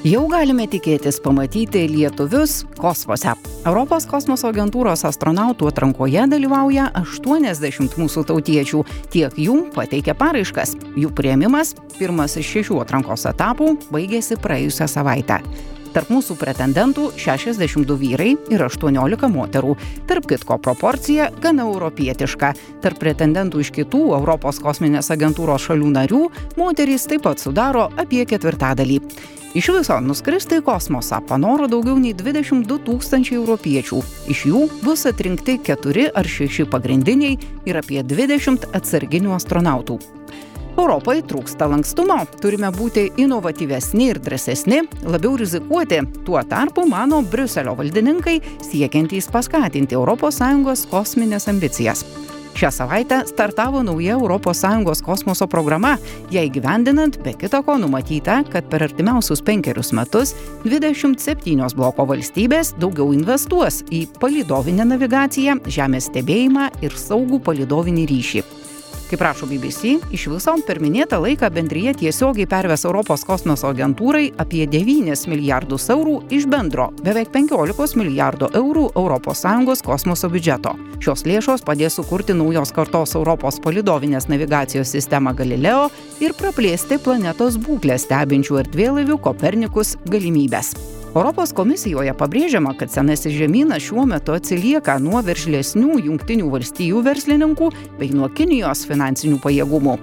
Jau galime tikėtis pamatyti lietuvius kosmose. Europos kosmoso agentūros astronautų atrankoje dalyvauja 80 mūsų tautiečių. Tiek jų pateikia paraiškas. Jų prieimimas, pirmas iš šešių atrankos etapų, baigėsi praėjusią savaitę. Tarp mūsų pretendentų 62 vyrai ir 18 moterų. Tarp kitko proporcija gana europietiška. Tarp pretendentų iš kitų Europos kosminės agentūros šalių narių moterys taip pat sudaro apie ketvirtadalį. Iš viso nuskristi į kosmosą panoro daugiau nei 22 tūkstančiai europiečių. Iš jų bus atrinkti 4 ar 6 pagrindiniai ir apie 20 atsarginių astronautų. Europai trūksta lankstumo, turime būti inovatyvesni ir drąsesni, labiau rizikuoti. Tuo tarpu mano Briuselio valdininkai siekiantys paskatinti ES kosminės ambicijas. Šią savaitę startavo nauja ES kosmoso programa. Jai gyvendinant, be kita ko numatyta, kad per artimiausius penkerius metus 27 bloko valstybės daugiau investuos į palidovinę navigaciją, žemės stebėjimą ir saugų palidovinį ryšį. Kaip rašo BBC, iš viso per minėtą laiką bendryje tiesiogiai perves Europos kosmoso agentūrai apie 9 milijardus eurų iš bendro beveik 15 milijardų eurų ES kosmoso biudžeto. Šios lėšos padės sukurti naujos kartos Europos palidovinės navigacijos sistemą Galileo ir praplėsti planetos būklę stebinčių erdvėlaivių Kopernikus galimybės. Europos komisijoje pabrėžiama, kad senasis žemynas šiuo metu atsilieka nuo veržlesnių jungtinių valstijų verslininkų bei nuo Kinijos finansinių pajėgumų.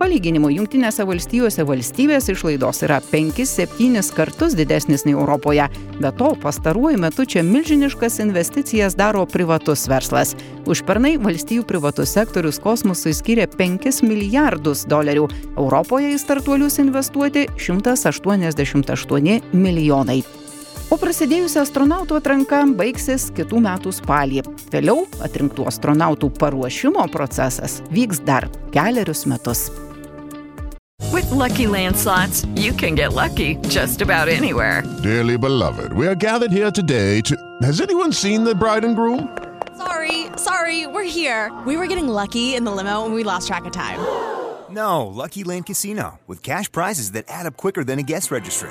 Palyginimo jungtinėse valstijose valstybės išlaidos yra 5-7 kartus didesnis nei Europoje. Be to, pastaruoju metu čia milžiniškas investicijas daro privatus verslas. Užpernai valstijų privatus sektorius kosmosui skiria 5 milijardus dolerių. Europoje į startuolius investuoti 188 milijonai. O prasidėjusi astronautų atranka baigsis kitų metų spalį. Vėliau atrinktų astronautų paruošimo procesas vyks dar keliarius metus. With Lucky Land slots, you can get lucky just about anywhere. Dearly beloved, we are gathered here today to. Has anyone seen the bride and groom? Sorry, sorry, we're here. We were getting lucky in the limo and we lost track of time. No, Lucky Land Casino, with cash prizes that add up quicker than a guest registry.